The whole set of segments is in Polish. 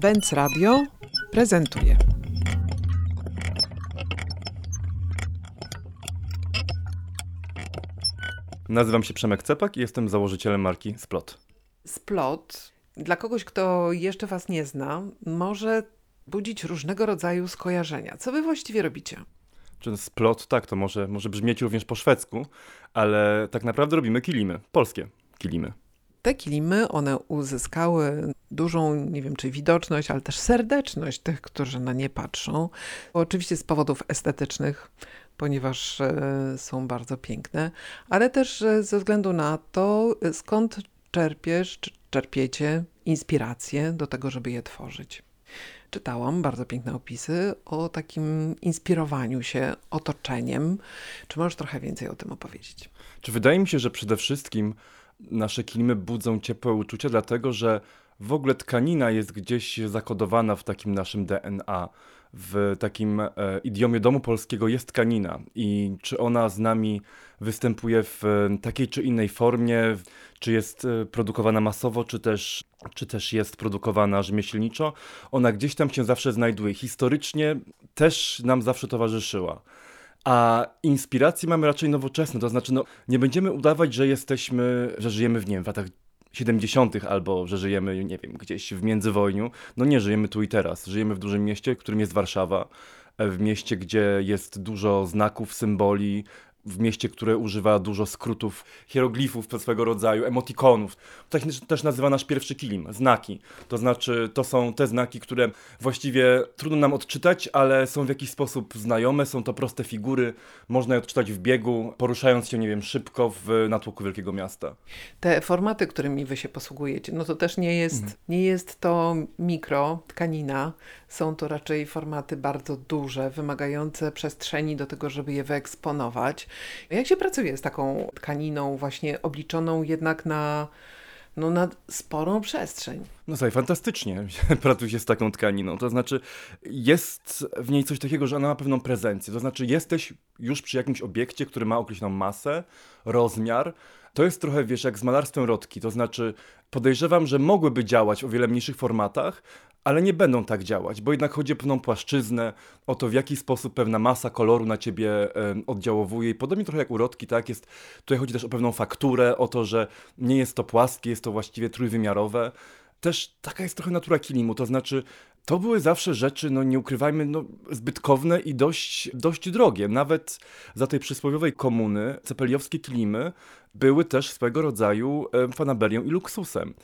Benz Radio prezentuje. Nazywam się Przemek Cepak i jestem założycielem marki Splot. Splot, dla kogoś, kto jeszcze Was nie zna, może budzić różnego rodzaju skojarzenia. Co Wy właściwie robicie? Czy Splot, tak, to może, może brzmieć również po szwedzku, ale tak naprawdę robimy kilimy, polskie kilimy. Te kilimy, one uzyskały dużą, nie wiem czy widoczność, ale też serdeczność tych, którzy na nie patrzą. Oczywiście z powodów estetycznych, ponieważ e, są bardzo piękne, ale też e, ze względu na to, e, skąd czerpiesz, czy czerpiecie inspirację do tego, żeby je tworzyć. Czytałam bardzo piękne opisy o takim inspirowaniu się otoczeniem. Czy możesz trochę więcej o tym opowiedzieć? Czy wydaje mi się, że przede wszystkim nasze kilimy budzą ciepłe uczucia, dlatego że w ogóle tkanina jest gdzieś zakodowana w takim naszym DNA. W takim e, idiomie domu polskiego jest tkanina i czy ona z nami występuje w e, takiej czy innej formie, czy jest e, produkowana masowo, czy też, czy też jest produkowana rzemieślniczo, ona gdzieś tam się zawsze znajduje. Historycznie też nam zawsze towarzyszyła. A inspiracji mamy raczej nowoczesne, to znaczy no, nie będziemy udawać, że jesteśmy, że żyjemy w, nie wiem, w latach 70. albo że żyjemy, nie wiem, gdzieś w międzywojniu. No nie, żyjemy tu i teraz. Żyjemy w dużym mieście, którym jest Warszawa. W mieście, gdzie jest dużo znaków, symboli, w mieście, które używa dużo skrótów, hieroglifów swego rodzaju, emotikonów. Tak też nazywa nasz pierwszy kilim, znaki. To znaczy, to są te znaki, które właściwie trudno nam odczytać, ale są w jakiś sposób znajome, są to proste figury, można je odczytać w biegu, poruszając się, nie wiem, szybko w natłoku wielkiego miasta. Te formaty, którymi wy się posługujecie, no to też nie jest, mhm. nie jest to mikro, tkanina, są to raczej formaty bardzo duże, wymagające przestrzeni do tego, żeby je wyeksponować. Jak się pracuje z taką tkaniną właśnie obliczoną jednak na no, na sporą przestrzeń. No słuchaj, fantastycznie pracuje się z taką tkaniną. To znaczy, jest w niej coś takiego, że ona ma pewną prezencję. To znaczy, jesteś już przy jakimś obiekcie, który ma określoną masę, rozmiar. To jest trochę, wiesz, jak z malarstwem rodki. To znaczy, podejrzewam, że mogłyby działać o wiele mniejszych formatach, ale nie będą tak działać, bo jednak chodzi o pewną płaszczyznę, o to w jaki sposób pewna masa koloru na ciebie oddziałowuje i podobnie trochę jak urodki, tak, jest, tutaj chodzi też o pewną fakturę, o to, że nie jest to płaskie, jest to właściwie trójwymiarowe. Też taka jest trochę natura kilimu, to znaczy to były zawsze rzeczy, no nie ukrywajmy, no, zbytkowne i dość, dość drogie. Nawet za tej przysłowiowej komuny cepeliowskie kilimy były też swego rodzaju fanaberią i luksusem.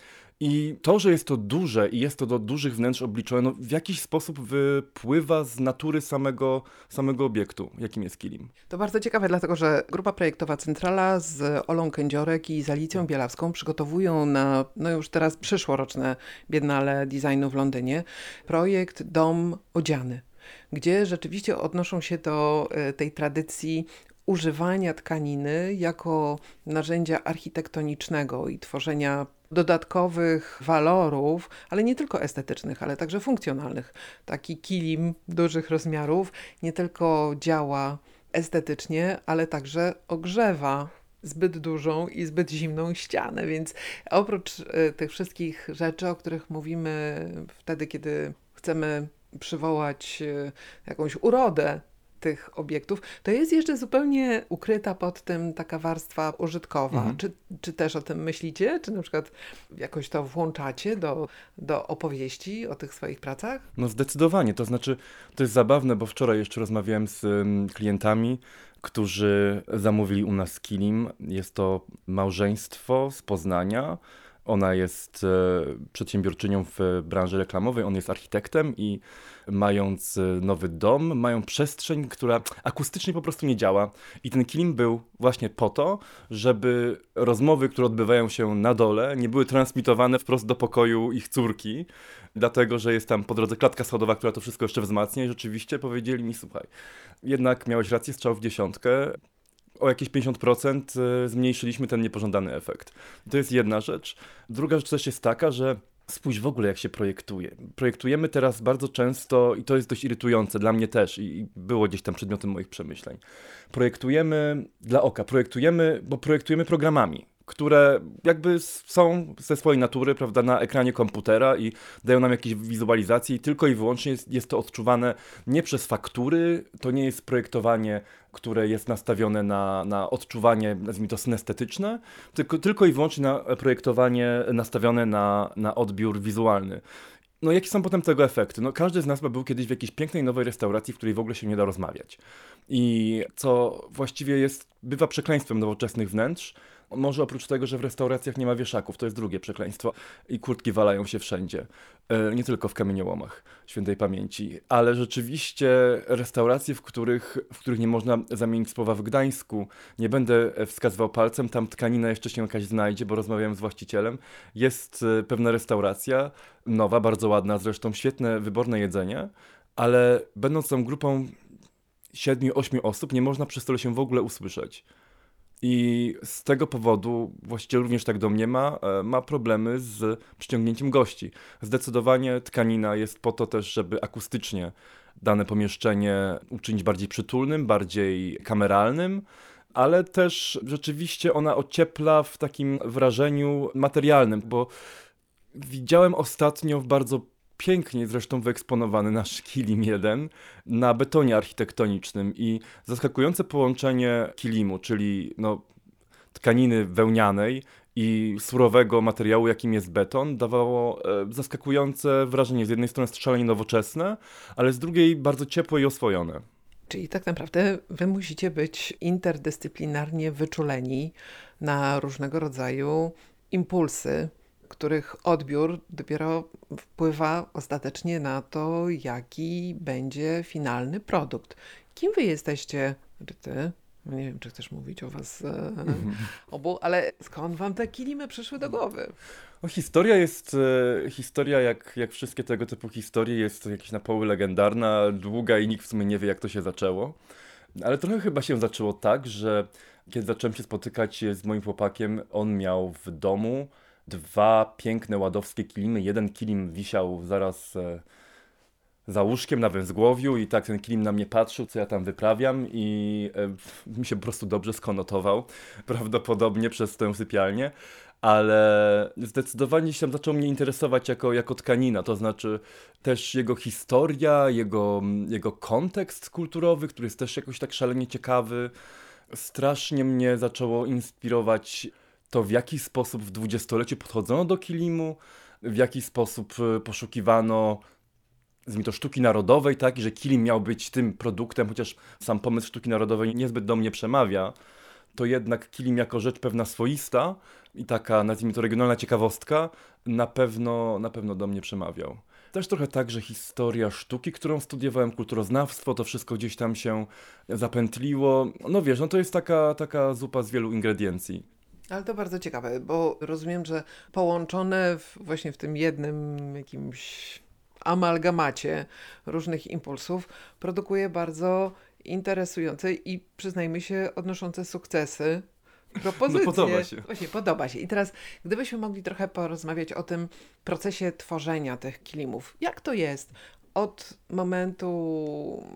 I to, że jest to duże i jest to do dużych wnętrz obliczone, no w jakiś sposób wypływa z natury samego, samego obiektu, jakim jest kilim. To bardzo ciekawe, dlatego że grupa projektowa Centrala z Olą Kędziorek i z Alicją Bielawską przygotowują na, no już teraz przyszłoroczne Biennale Designu w Londynie, projekt Dom Odziany gdzie rzeczywiście odnoszą się do e, tej tradycji używania tkaniny jako narzędzia architektonicznego i tworzenia dodatkowych walorów, ale nie tylko estetycznych, ale także funkcjonalnych. Taki kilim dużych rozmiarów nie tylko działa estetycznie, ale także ogrzewa zbyt dużą i zbyt zimną ścianę, więc oprócz e, tych wszystkich rzeczy, o których mówimy wtedy, kiedy chcemy przywołać e, jakąś urodę tych obiektów, to jest jeszcze zupełnie ukryta pod tym taka warstwa użytkowa. Mhm. Czy, czy też o tym myślicie? Czy na przykład jakoś to włączacie do, do opowieści o tych swoich pracach? No zdecydowanie. To znaczy, to jest zabawne, bo wczoraj jeszcze rozmawiałem z klientami, którzy zamówili u nas kilim. Jest to małżeństwo z Poznania ona jest e, przedsiębiorczynią w branży reklamowej, on jest architektem i mając e, nowy dom, mają przestrzeń, która akustycznie po prostu nie działa. I ten kilim był właśnie po to, żeby rozmowy, które odbywają się na dole, nie były transmitowane wprost do pokoju ich córki, dlatego że jest tam po drodze klatka schodowa, która to wszystko jeszcze wzmacnia. I rzeczywiście powiedzieli mi: Słuchaj, jednak miałeś rację, strzał w dziesiątkę o jakieś 50% e, zmniejszyliśmy ten niepożądany efekt. To jest jedna rzecz. Druga rzecz też jest taka, że Spójrz w ogóle, jak się projektuje. Projektujemy teraz bardzo często, i to jest dość irytujące dla mnie też, i było gdzieś tam przedmiotem moich przemyśleń. Projektujemy dla oka, projektujemy, bo projektujemy programami. Które jakby są ze swojej natury, prawda, na ekranie komputera i dają nam jakieś wizualizacje i tylko i wyłącznie jest, jest to odczuwane nie przez faktury, to nie jest projektowanie, które jest nastawione na, na odczuwanie, nazwijmy to synestetyczne, tylko, tylko i wyłącznie na projektowanie nastawione na, na odbiór wizualny. No jakie są potem tego efekty? No każdy z nas był kiedyś w jakiejś pięknej nowej restauracji, w której w ogóle się nie da rozmawiać. I co właściwie jest, bywa przekleństwem nowoczesnych wnętrz, może oprócz tego, że w restauracjach nie ma wieszaków, to jest drugie przekleństwo i kurtki walają się wszędzie. E, nie tylko w kamieniołomach świętej pamięci, ale rzeczywiście restauracje, w których, w których nie można zamienić słowa w Gdańsku, nie będę wskazywał palcem, tam tkanina jeszcze się jakaś znajdzie, bo rozmawiałem z właścicielem. Jest e, pewna restauracja, nowa, bardzo ładna, zresztą świetne, wyborne jedzenie, ale będąc tą grupą siedmiu, ośmiu osób, nie można przy stole się w ogóle usłyszeć. I z tego powodu, właściciel również tak do mnie ma, e, ma problemy z przyciągnięciem gości. Zdecydowanie tkanina jest po to też, żeby akustycznie dane pomieszczenie uczynić bardziej przytulnym, bardziej kameralnym, ale też rzeczywiście ona ociepla w takim wrażeniu materialnym, bo widziałem ostatnio w bardzo pięknie zresztą wyeksponowany nasz kilim 1 na betonie architektonicznym i zaskakujące połączenie kilimu, czyli no, tkaniny wełnianej i surowego materiału, jakim jest beton, dawało e, zaskakujące wrażenie. Z jednej strony szalenie nowoczesne, ale z drugiej bardzo ciepłe i oswojone. Czyli tak naprawdę wy musicie być interdyscyplinarnie wyczuleni na różnego rodzaju impulsy, których odbiór dopiero wpływa ostatecznie na to, jaki będzie finalny produkt. Kim wy jesteście, czy ty? No nie wiem, czy chcesz mówić o was e, obu, ale skąd wam te kilimy przyszły do głowy? No, historia jest, e, historia jak, jak wszystkie tego typu historie jest jakaś na poły legendarna, długa i nikt w sumie nie wie jak to się zaczęło. Ale trochę chyba się zaczęło tak, że kiedy zacząłem się spotykać z moim chłopakiem, on miał w domu dwa piękne ładowskie kilimy. Jeden kilim wisiał zaraz e, za łóżkiem na węzgłowiu i tak ten kilim na mnie patrzył, co ja tam wyprawiam i e, mi się po prostu dobrze skonotował, prawdopodobnie przez tę sypialnię. Ale zdecydowanie się zaczął mnie interesować jako, jako tkanina, to znaczy też jego historia, jego, jego kontekst kulturowy, który jest też jakoś tak szalenie ciekawy. Strasznie mnie zaczęło inspirować to w jaki sposób w dwudziestoleciu podchodzono do kilimu, w jaki sposób e, poszukiwano nazwijmy to sztuki narodowej, tak, i że kilim miał być tym produktem, chociaż sam pomysł sztuki narodowej niezbyt do mnie przemawia, to jednak kilim jako rzecz pewna swoista i taka, nazwijmy to, regionalna ciekawostka na pewno, na pewno do mnie przemawiał. Też trochę tak, że historia sztuki, którą studiowałem, kulturoznawstwo, to wszystko gdzieś tam się zapętliło. No wiesz, no to jest taka, taka zupa z wielu ingrediencji. Ale to bardzo ciekawe, bo rozumiem, że połączone w, właśnie w tym jednym jakimś amalgamacie różnych impulsów produkuje bardzo interesujące i przyznajmy się odnoszące sukcesy propozycje. No podoba się. Właśnie, podoba się. I teraz, gdybyśmy mogli trochę porozmawiać o tym procesie tworzenia tych kilimów. Jak to jest od momentu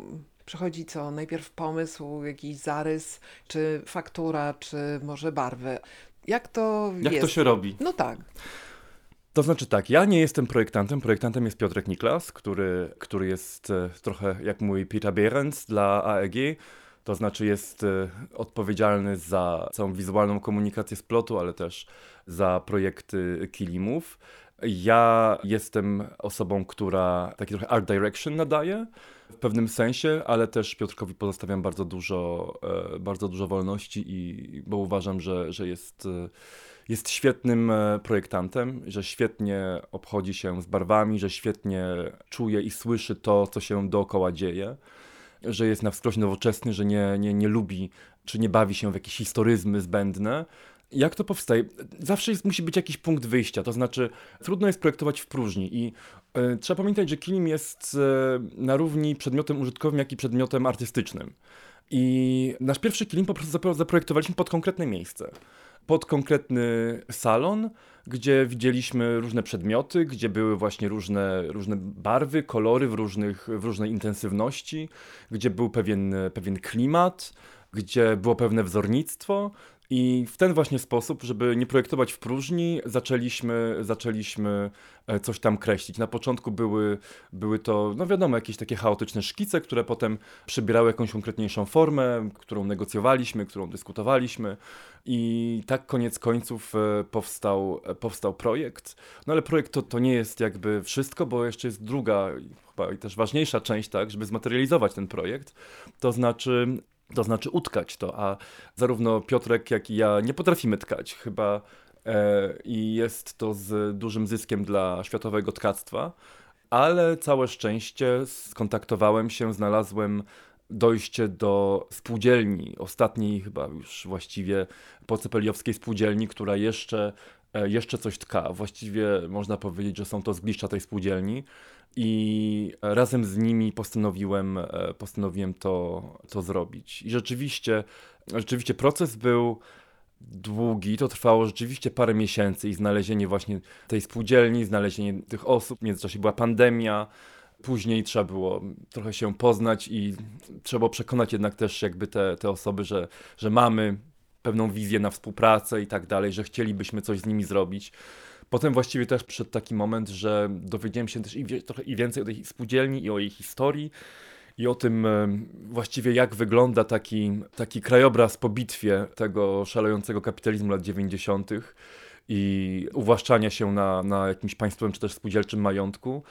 Przychodzi co? Najpierw pomysł, jakiś zarys, czy faktura, czy może barwy. Jak to Jak jest? to się robi? No tak. To znaczy tak, ja nie jestem projektantem. Projektantem jest Piotrek Niklas, który, który jest e, trochę jak mój Peter Behrens dla AEG. To znaczy jest e, odpowiedzialny za całą wizualną komunikację z plotu, ale też za projekty kilimów. Ja jestem osobą, która taki trochę art direction nadaje w pewnym sensie, ale też Piotrkowi pozostawiam bardzo dużo, e, bardzo dużo wolności, i, bo uważam, że, że jest, e, jest świetnym e, projektantem, że świetnie obchodzi się z barwami, że świetnie czuje i słyszy to, co się dookoła dzieje, że jest na wskroś nowoczesny, że nie, nie, nie lubi czy nie bawi się w jakieś historyzmy zbędne, jak to powstaje? Zawsze jest, musi być jakiś punkt wyjścia, to znaczy trudno jest projektować w próżni i y, trzeba pamiętać, że kilim jest y, na równi przedmiotem użytkowym, jak i przedmiotem artystycznym. I nasz pierwszy kilim po prostu zaprojektowaliśmy pod konkretne miejsce. Pod konkretny salon, gdzie widzieliśmy różne przedmioty, gdzie były właśnie różne, różne barwy, kolory w, różnych, w różnej intensywności, gdzie był pewien, pewien klimat, gdzie było pewne wzornictwo I w ten właśnie sposób, żeby nie projektować w próżni, zaczęliśmy, zaczęliśmy e, coś tam kreślić. Na początku były, były to, no wiadomo, jakieś takie chaotyczne szkice, które potem przybierały jakąś konkretniejszą formę, którą negocjowaliśmy, którą dyskutowaliśmy. I tak koniec końców e, powstał, e, powstał projekt. No ale projekt to, to nie jest jakby wszystko, bo jeszcze jest druga, chyba i też ważniejsza część, tak, żeby zmaterializować ten projekt. To znaczy to znaczy utkać to, a zarówno Piotrek, jak i ja nie potrafimy tkać. Chyba e, i jest to z dużym zyskiem dla światowego tkactwa, ale całe szczęście skontaktowałem się, znalazłem dojście do spółdzielni, ostatniej chyba już właściwie pocepeliowskiej spółdzielni, która jeszcze, jeszcze coś tka. Właściwie można powiedzieć, że są to zgliszcza tej spółdzielni i razem z nimi postanowiłem, e, postanowiłem to, to zrobić. I rzeczywiście, rzeczywiście proces był długi, to trwało rzeczywiście parę miesięcy i znalezienie właśnie tej spółdzielni, znalezienie tych osób, w międzyczasie była pandemia, później trzeba było trochę się poznać i trzeba przekonać jednak też jakby te, te osoby, że, że mamy pewną wizję na współpracę i tak dalej, że chcielibyśmy coś z nimi zrobić. Potem właściwie też przyszedł taki moment, że dowiedziałem się też i wie, trochę i więcej o tej spółdzielni i o jej historii i o tym e, właściwie jak wygląda taki, taki krajobraz po bitwie tego szalejącego kapitalizmu lat 90. i uwłaszczania się na, na jakimś państwowym czy też spółdzielczym majątku.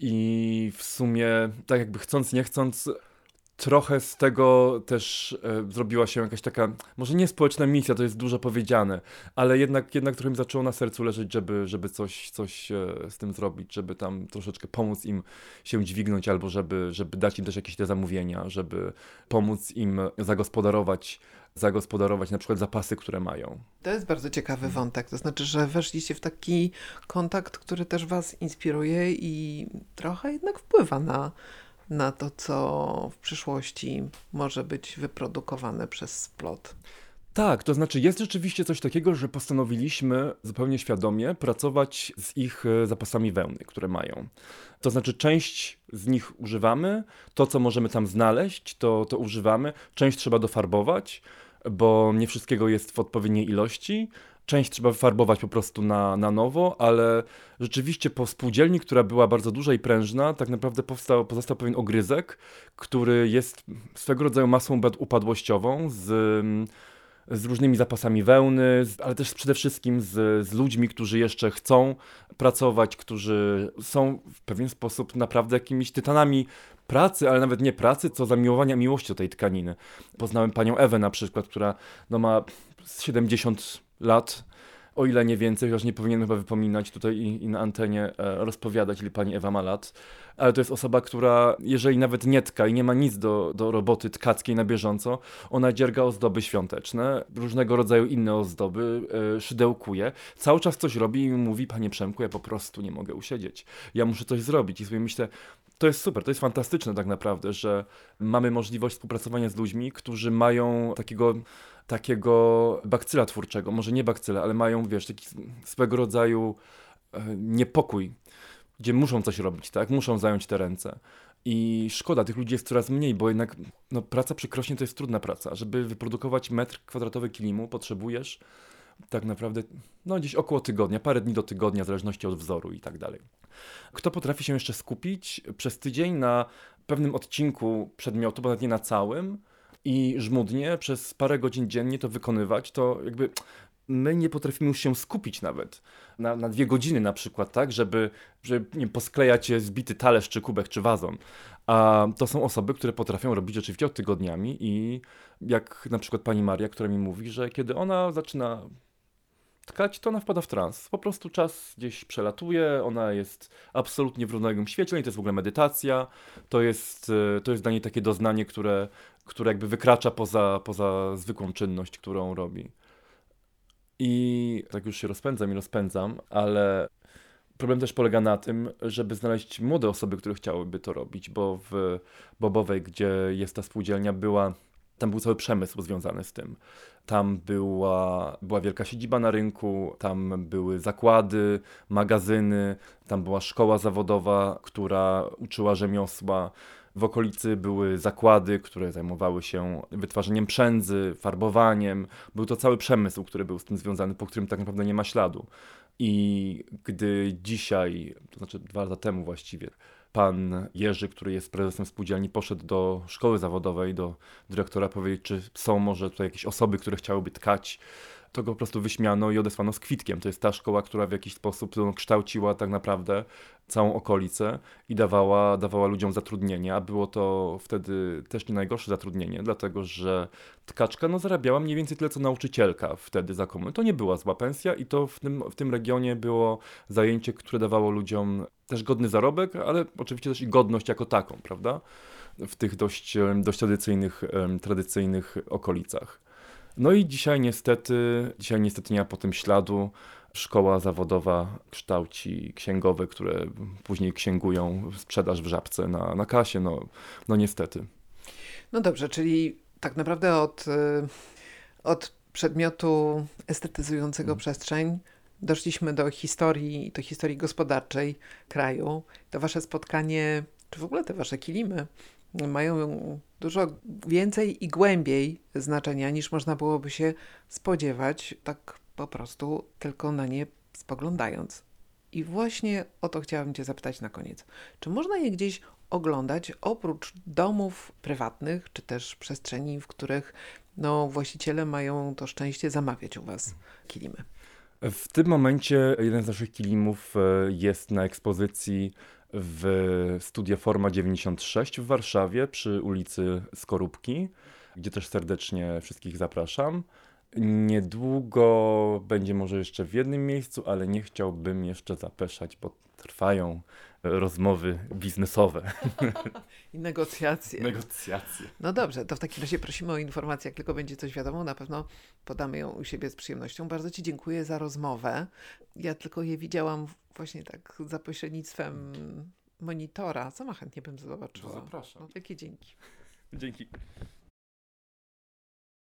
I w sumie, tak jakby chcąc, nie chcąc, trochę z tego też e, zrobiła się jakaś taka, może nie społeczna misja, to jest dużo powiedziane, ale jednak, jednak trochę mi zaczęło na sercu leżeć, żeby, żeby coś, coś e, z tym zrobić, żeby tam troszeczkę pomóc im się dźwignąć, albo żeby, żeby dać im też jakieś te zamówienia, żeby pomóc im zagospodarować zagospodarować na przykład zapasy, które mają. To jest bardzo ciekawy wątek. To znaczy, że weszliście w taki kontakt, który też Was inspiruje i trochę jednak wpływa na, na to, co w przyszłości może być wyprodukowane przez splot. Tak, to znaczy jest rzeczywiście coś takiego, że postanowiliśmy zupełnie świadomie pracować z ich e, zapasami wełny, które mają. To znaczy część z nich używamy, to co możemy tam znaleźć, to, to używamy, część trzeba dofarbować, bo nie wszystkiego jest w odpowiedniej ilości. Część trzeba wyfarbować po prostu na, na nowo, ale rzeczywiście po spółdzielni, która była bardzo duża i prężna, tak naprawdę powstał, pozostał pewien ogryzek, który jest swego rodzaju masą upadłościową z z różnymi zapasami wełny, ale też przede wszystkim z, z ludźmi, którzy jeszcze chcą pracować, którzy są w pewien sposób naprawdę jakimiś tytanami pracy, ale nawet nie pracy, co zamiłowania miłości do tej tkaniny. Poznałem panią Ewę na przykład, która no, ma 70 lat, o ile nie więcej, chociaż nie powinienem chyba wypominać tutaj i, i na antenie e, rozpowiadać, ile pani Ewa ma lat, ale to jest osoba, która jeżeli nawet nie tka i nie ma nic do, do roboty tkackiej na bieżąco, ona dzierga ozdoby świąteczne, różnego rodzaju inne ozdoby, e, szydełkuje, cały czas coś robi i mówi, panie Przemku, ja po prostu nie mogę usiedzieć, ja muszę coś zrobić. I sobie myślę, to jest super, to jest fantastyczne tak naprawdę, że mamy możliwość współpracowania z ludźmi, którzy mają takiego takiego bakcyla twórczego, może nie bakcyla, ale mają, wiesz, taki swego rodzaju e, niepokój, gdzie muszą coś robić, tak? Muszą zająć te ręce. I szkoda, tych ludzi jest coraz mniej, bo jednak no, praca przy krośnie to jest trudna praca. Żeby wyprodukować metr kwadratowy kilimu, potrzebujesz tak naprawdę no, gdzieś około tygodnia, parę dni do tygodnia, w zależności od wzoru i tak dalej. Kto potrafi się jeszcze skupić przez tydzień na pewnym odcinku przedmiotu, bo nawet nie na całym, i żmudnie przez parę godzin dziennie to wykonywać, to jakby my nie potrafimy już się skupić nawet na, na dwie godziny na przykład, tak, żeby, żeby nie posklejać zbity talerz, czy kubek, czy wazon. A to są osoby, które potrafią robić rzeczywiście od tygodniami i jak na przykład pani Maria, która mi mówi, że kiedy ona zaczyna tkać, to ona wpada w trans. Po prostu czas gdzieś przelatuje, ona jest absolutnie w równoległym świecie, to jest w ogóle medytacja, to jest, e, to jest dla niej takie doznanie, które, które jakby wykracza poza, poza zwykłą czynność, którą robi. I tak już się rozpędzam i rozpędzam, ale problem też polega na tym, żeby znaleźć młode osoby, które chciałyby to robić, bo w Bobowej, gdzie jest ta spółdzielnia, była tam był cały przemysł związany z tym. Tam była, była wielka siedziba na rynku, tam były zakłady, magazyny, tam była szkoła zawodowa, która uczyła rzemiosła. W okolicy były zakłady, które zajmowały się wytwarzaniem przędzy, farbowaniem. Był to cały przemysł, który był z tym związany, po którym tak naprawdę nie ma śladu. I gdy dzisiaj, to znaczy dwa lata temu właściwie, pan Jerzy, który jest prezesem spółdzielni, poszedł do szkoły zawodowej, do dyrektora powiedzieć, czy są może tutaj jakieś osoby, które chciałyby tkać, to go po prostu wyśmiano i odesłano z kwitkiem. To jest ta szkoła, która w jakiś sposób no, kształciła tak naprawdę całą okolicę i dawała, dawała ludziom zatrudnienie, a było to wtedy też nie najgorsze zatrudnienie, dlatego że tkaczka no, zarabiała mniej więcej tyle, co nauczycielka wtedy za komuny. To nie była zła pensja i to w tym, w tym regionie było zajęcie, które dawało ludziom też godny zarobek, ale oczywiście też i godność jako taką, prawda? W tych dość, dość tradycyjnych, tradycyjnych okolicach. No i dzisiaj niestety, dzisiaj niestety nie ma po tym śladu. Szkoła zawodowa kształci księgowe, które później księgują sprzedaż w żabce na, na kasie. No, no niestety. No dobrze, czyli tak naprawdę od, y, od przedmiotu estetyzującego przestrzeń doszliśmy do historii, do historii gospodarczej kraju. To wasze spotkanie, czy w ogóle te wasze kilimy mają dużo więcej i głębiej znaczenia niż można byłoby się spodziewać, tak po prostu tylko na nie spoglądając. I właśnie o to chciałabym Cię zapytać na koniec. Czy można je gdzieś oglądać oprócz domów prywatnych, czy też przestrzeni, w których no, właściciele mają to szczęście zamawiać u Was kilimy? W tym momencie jeden z naszych kilimów e, jest na ekspozycji w Studio Forma 96 w Warszawie przy ulicy Skorupki, gdzie też serdecznie wszystkich zapraszam. Niedługo będzie może jeszcze w jednym miejscu, ale nie chciałbym jeszcze zapeszać, bo trwają rozmowy biznesowe, I negocjacje. negocjacje. No dobrze, to w takim razie prosimy o informację, jak tylko będzie coś wiadomo, na pewno podamy ją u siebie z przyjemnością. Bardzo Ci dziękuję za rozmowę. Ja tylko je widziałam właśnie tak za pośrednictwem monitora. Sama chętnie bym zobaczyła. zapraszam. No, wielkie dzięki. Dzięki.